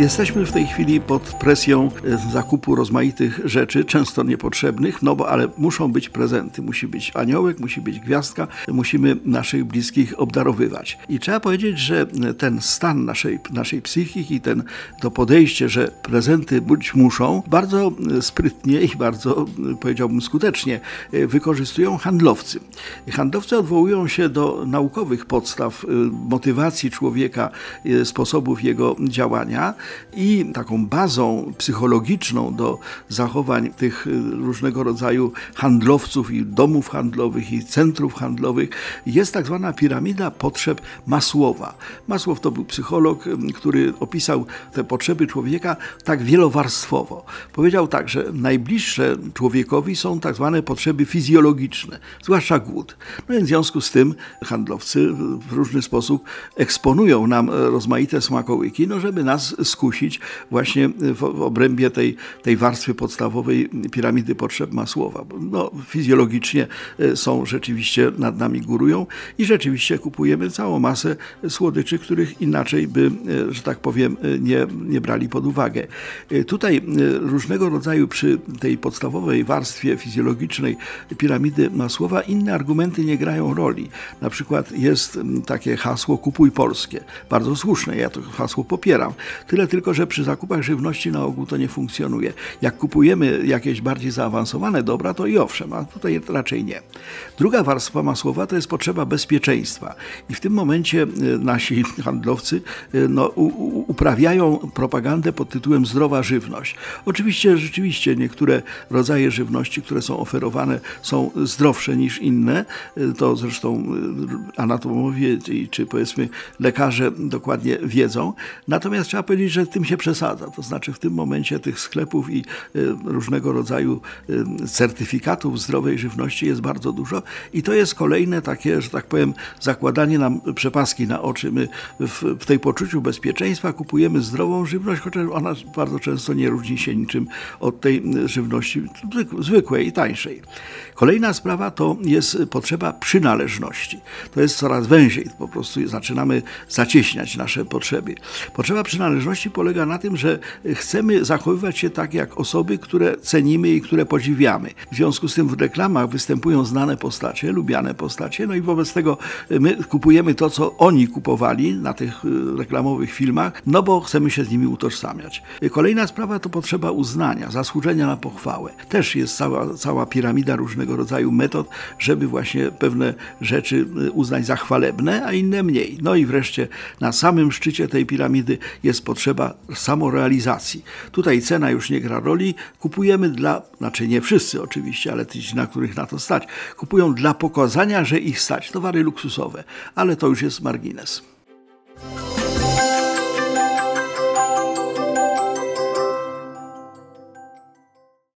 Jesteśmy w tej chwili pod presją e, zakupu rozmaitych rzeczy, często niepotrzebnych, no bo ale muszą być prezenty. Musi być aniołek, musi być gwiazdka, musimy naszych bliskich obdarowywać. I trzeba powiedzieć, że ten stan naszej, naszej psychiki, ten to podejście, że prezenty być muszą, bardzo sprytnie i bardzo, powiedziałbym, skutecznie e, wykorzystują handlowcy. Handlowcy odwołują się do naukowych podstaw e, motywacji człowieka, sposobów jego działania i taką bazą psychologiczną do zachowań tych y, różnego rodzaju handlowców i domów handlowych i centrów handlowych jest tak zwana piramida potrzeb Masłowa. Masłow to był psycholog, y, który opisał te potrzeby człowieka tak wielowarstwowo. Powiedział tak, że najbliższe człowiekowi są tak zwane potrzeby fizjologiczne, zwłaszcza głód. No więc w związku z tym handlowcy w różny sposób eksponują nam rozmaite smakołyki, no żeby nas skusić właśnie w obrębie tej, tej warstwy podstawowej piramidy potrzeb Masłowa. No, fizjologicznie e, są rzeczywiście nad nami górują i rzeczywiście kupujemy całą masę słodyczy, których inaczej by, e, że tak powiem, e, nie, nie brali pod uwagę. Tutaj różnego rodzaju przy tej podstawowej warstwie fizjologicznej piramidy Masłowa inne argumenty nie grają roli. Na przykład jest takie hasło kupuj polskie. Bardzo słuszne, ja to hasło popieram. Tyle tylko, że przy zakupach żywności na ogół to nie funkcjonuje. Jak kupujemy jakieś bardziej zaawansowane dobra, to i owszem, a tutaj raczej nie. Druga warstwa masłowa to jest potrzeba bezpieczeństwa. I w tym momencie e, nasi handlowcy e, no, uprawiają propagandę pod tytułem zdrowa żywność. Oczywiście, rzeczywiście niektóre rodzaje żywności, które są oferowane, są zdrowsze niż inne. E, to zresztą anatomowie czy powiedzmy lekarze dokładnie wiedzą. Natomiast trzeba powiedzieć, że tym się przesadza. To znaczy w tym momencie tych sklepów i y, różnego rodzaju y, certyfikatów zdrowej żywności jest bardzo dużo i to jest kolejne takie, że tak powiem, zakładanie nam przepaski na oczy. My w, w tej poczuciu bezpieczeństwa kupujemy zdrową żywność, chociaż ona bardzo często nie różni się niczym od tej żywności zwykłej i tańszej. Kolejna sprawa to jest potrzeba przynależności. To jest coraz węziej, po prostu zaczynamy zacieśniać nasze potrzeby. Potrzeba przynależności polega na tym, że chcemy zachowywać się tak jak osoby, które cenimy i które podziwiamy. W związku z tym w reklamach występują znane postacie, lubiane postacie, no i wobec tego my kupujemy to, co oni kupowali na tych y, reklamowych filmach, no bo chcemy się z nimi utożsamiać. Kolejna sprawa to potrzeba uznania, zasłużenia na pochwałę. Też jest cała, cała piramida różnego rodzaju metod, żeby właśnie pewne rzeczy uznać za chwalebne, a inne mniej. No i wreszcie na samym szczycie tej piramidy jest potrzeba samorealizacji. Tutaj cena już nie gra roli. Kupujemy dla, znaczy nie wszyscy oczywiście, ale ci, na których na to stać, kupują dla pokazania, że ich stać. Towary luksusowe, ale to już jest margines.